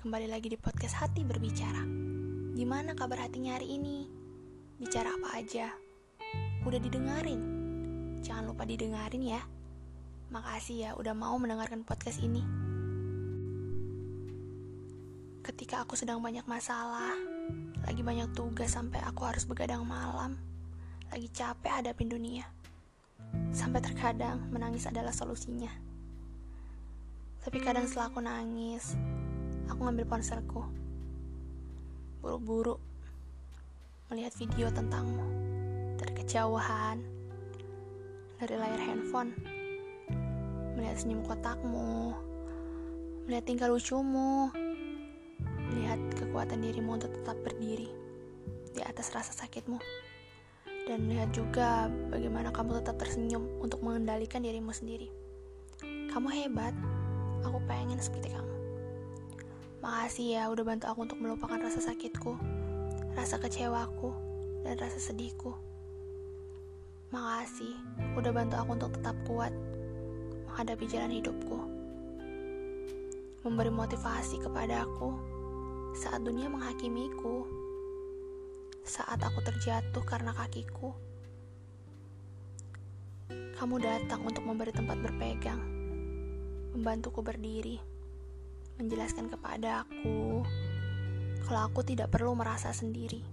kembali lagi di podcast Hati Berbicara. Gimana kabar hatinya hari ini? Bicara apa aja? Udah didengarin? Jangan lupa didengarin ya. Makasih ya udah mau mendengarkan podcast ini. Ketika aku sedang banyak masalah, lagi banyak tugas sampai aku harus begadang malam, lagi capek hadapin dunia. Sampai terkadang menangis adalah solusinya. Tapi kadang setelah aku nangis, aku ngambil ponselku. Buru-buru melihat video tentangmu. Dari kejauhan, dari layar handphone, melihat senyum kotakmu, melihat tingkah lucumu, melihat kekuatan dirimu untuk tetap berdiri di atas rasa sakitmu, dan melihat juga bagaimana kamu tetap tersenyum untuk mengendalikan dirimu sendiri. Kamu hebat, Aku pengen seperti kamu. Makasih ya udah bantu aku untuk melupakan rasa sakitku, rasa kecewaku, dan rasa sedihku. Makasih udah bantu aku untuk tetap kuat menghadapi jalan hidupku. Memberi motivasi kepada aku saat dunia menghakimiku. Saat aku terjatuh karena kakiku. Kamu datang untuk memberi tempat berpegang membantuku berdiri, menjelaskan kepada aku kalau aku tidak perlu merasa sendiri.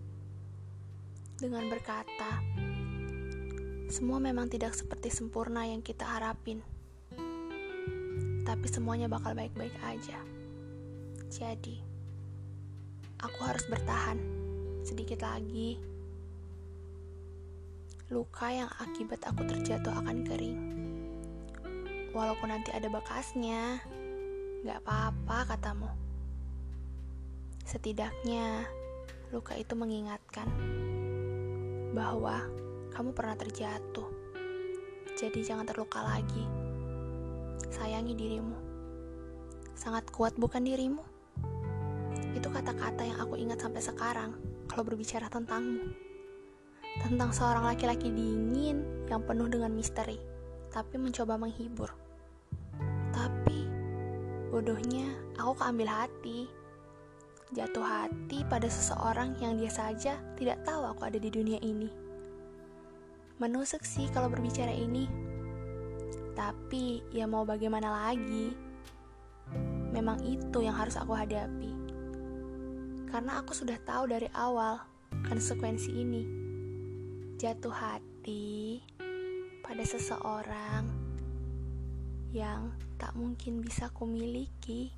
Dengan berkata, semua memang tidak seperti sempurna yang kita harapin, tapi semuanya bakal baik-baik aja. Jadi, aku harus bertahan sedikit lagi. Luka yang akibat aku terjatuh akan kering Walaupun nanti ada bekasnya, gak apa-apa katamu. Setidaknya, luka itu mengingatkan bahwa kamu pernah terjatuh. Jadi jangan terluka lagi. Sayangi dirimu. Sangat kuat bukan dirimu? Itu kata-kata yang aku ingat sampai sekarang kalau berbicara tentangmu. Tentang seorang laki-laki dingin yang penuh dengan misteri, tapi mencoba menghibur. Bodohnya aku keambil hati. Jatuh hati pada seseorang yang dia saja tidak tahu aku ada di dunia ini. Menusuk sih kalau berbicara ini. Tapi ya mau bagaimana lagi? Memang itu yang harus aku hadapi. Karena aku sudah tahu dari awal konsekuensi ini. Jatuh hati pada seseorang yang tak mungkin bisa kumiliki.